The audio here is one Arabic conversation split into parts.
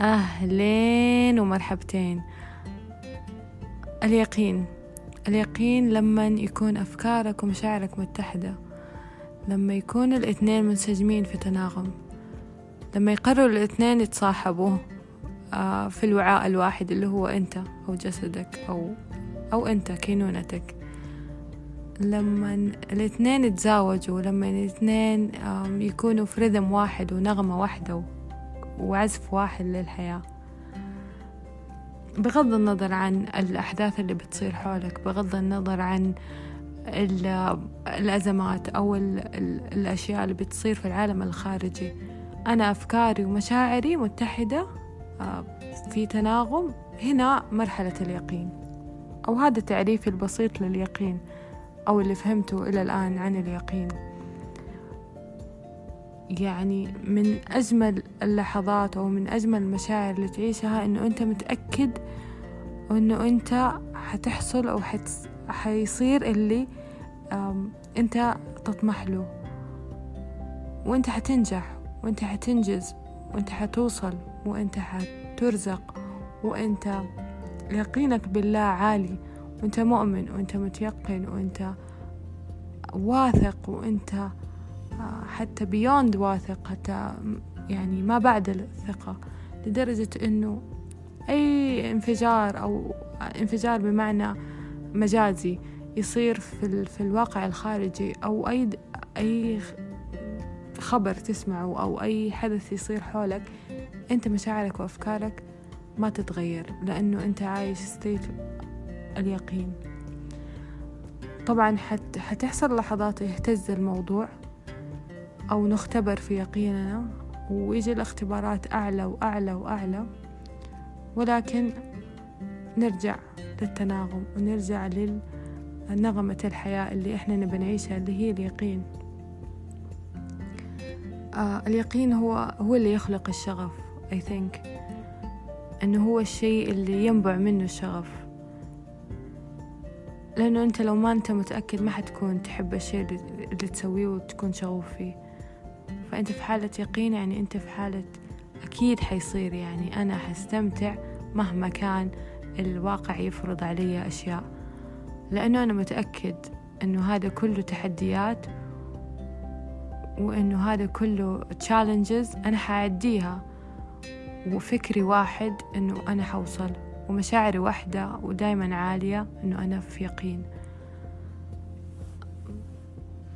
أهلين ومرحبتين. اليقين. اليقين لما يكون أفكارك ومشاعرك متحدة. لما يكون الاثنين منسجمين في تناغم. لما يقرروا الاثنين يتصاحبوا آه، في الوعاء الواحد اللي هو أنت أو جسدك أو أو أنت كينونتك. لما الاثنين يتزاوجوا لما الاثنين يكونوا في رذم واحد ونغمة واحدة وعزف واحد للحياة. بغض النظر عن الأحداث اللي بتصير حولك بغض النظر عن الأزمات أو الأشياء اللي بتصير في العالم الخارجي. أنا أفكاري ومشاعري متحدة آه، في تناغم هنا مرحلة اليقين. أو هذا تعريفي البسيط لليقين أو اللي فهمته إلى الآن عن اليقين. يعني من أجمل اللحظات أو من أجمل المشاعر اللي تعيشها إنه أنت متأكد وإنه أنت حتحصل أو حيصير اللي أنت تطمح له. وأنت حتنجح وأنت حتنجز وأنت حتوصل وأنت حترزق وأنت يقينك بالله عالي. وأنت مؤمن وأنت متيقن وأنت واثق وأنت حتى بيوند واثق حتى يعني ما بعد الثقة لدرجة إنه أي انفجار أو انفجار بمعنى مجازي يصير في, في الواقع الخارجي أو أي أي خبر تسمعه أو أي حدث يصير حولك أنت مشاعرك وأفكارك ما تتغير لأنه أنت عايش ستيت اليقين. طبعا حت حتحصل لحظات يهتز الموضوع. أو نختبر في يقيننا ويجي الاختبارات أعلى وأعلى وأعلى. ولكن نرجع للتناغم ونرجع لنغمة الحياة اللي إحنا نبي نعيشها اللي هي اليقين. آه اليقين هو هو اللي يخلق الشغف I think. إنه هو الشيء اللي ينبع منه الشغف. لأنه أنت لو ما أنت متأكد ما حتكون تحب الشيء اللي تسويه وتكون شغوف فيه. فأنت في حالة يقين يعني أنت في حالة أكيد حيصير يعني أنا حستمتع مهما كان الواقع يفرض علي أشياء. لأنه أنا متأكد أنه هذا كله تحديات وأنه هذا كله challenges أنا حعديها وفكري واحد أنه أنا حوصل ومشاعري واحدة ودايما عالية أنه أنا في يقين.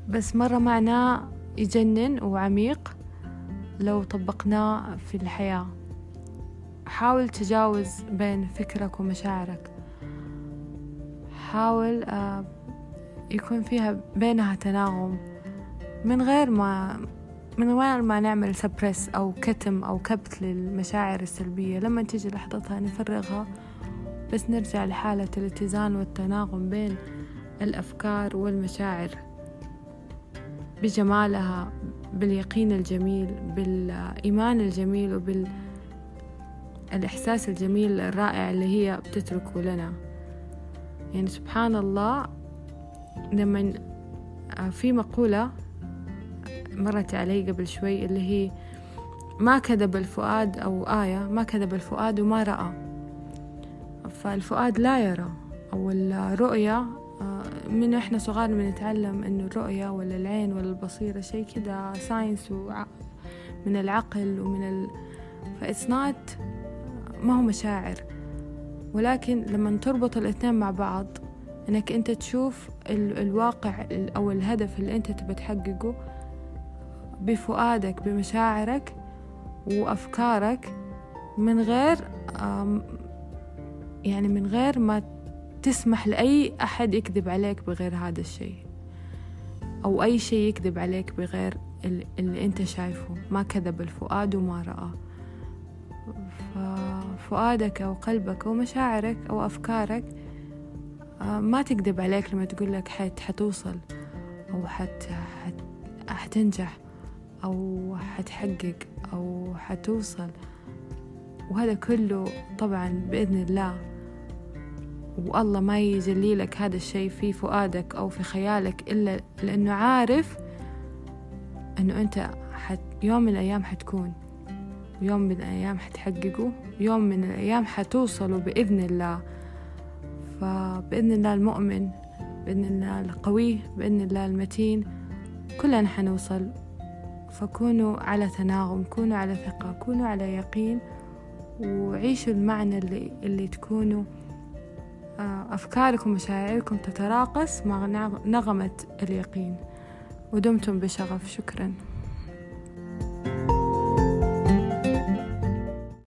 بس مرة معناه يجنن وعميق لو طبقناه في الحياة. حاول تجاوز بين فكرك ومشاعرك. حاول آه، يكون فيها بينها تناغم. من غير ما من غير ما نعمل سبرس أو كتم أو كبت للمشاعر السلبية. لما تيجي لحظتها نفرغها. بس نرجع لحالة الاتزان والتناغم بين الأفكار والمشاعر. بجمالها باليقين الجميل بالإيمان الجميل وبالإحساس الجميل الرائع اللي هي بتتركه لنا. يعني سبحان الله لما في مقولة مرت علي قبل شوي اللي هي ما كذب الفؤاد أو آية ما كذب الفؤاد وما رأى فالفؤاد لا يرى أو الرؤية من إحنا صغار بنتعلم إنه الرؤية ولا العين ولا البصيرة شيء كده ساينس من العقل ومن ال فإتس نوت ما هو مشاعر. ولكن لما تربط الاثنين مع بعض إنك أنت تشوف ال... الواقع أو الهدف اللي أنت تبى تحققه بفؤادك بمشاعرك وأفكارك من غير يعني من غير ما تسمح لأي أحد يكذب عليك بغير هذا الشيء. أو أي شيء يكذب عليك بغير اللي أنت شايفه. ما كذب الفؤاد وما رأى. ففؤادك أو قلبك أو مشاعرك أو أفكارك آه، ما تكذب عليك لما تقول لك حت حتوصل أو حت حتنجح أو حتحقق أو حتوصل. وهذا كله طبعا بإذن الله والله ما يجلي لك هذا الشيء في فؤادك أو في خيالك إلا لأنه عارف أنه أنت حت يوم من الأيام حتكون ويوم من الأيام حتحققوا يوم من الأيام حتوصلوا بإذن الله. فبإذن الله المؤمن بإذن الله القوي بإذن الله المتين كلنا حنوصل. فكونوا على تناغم كونوا على ثقة كونوا على يقين وعيشوا المعنى اللي, اللي تكونوا. أفكاركم ومشاعركم تتراقص مع نغمة اليقين. ودمتم بشغف. شكراً.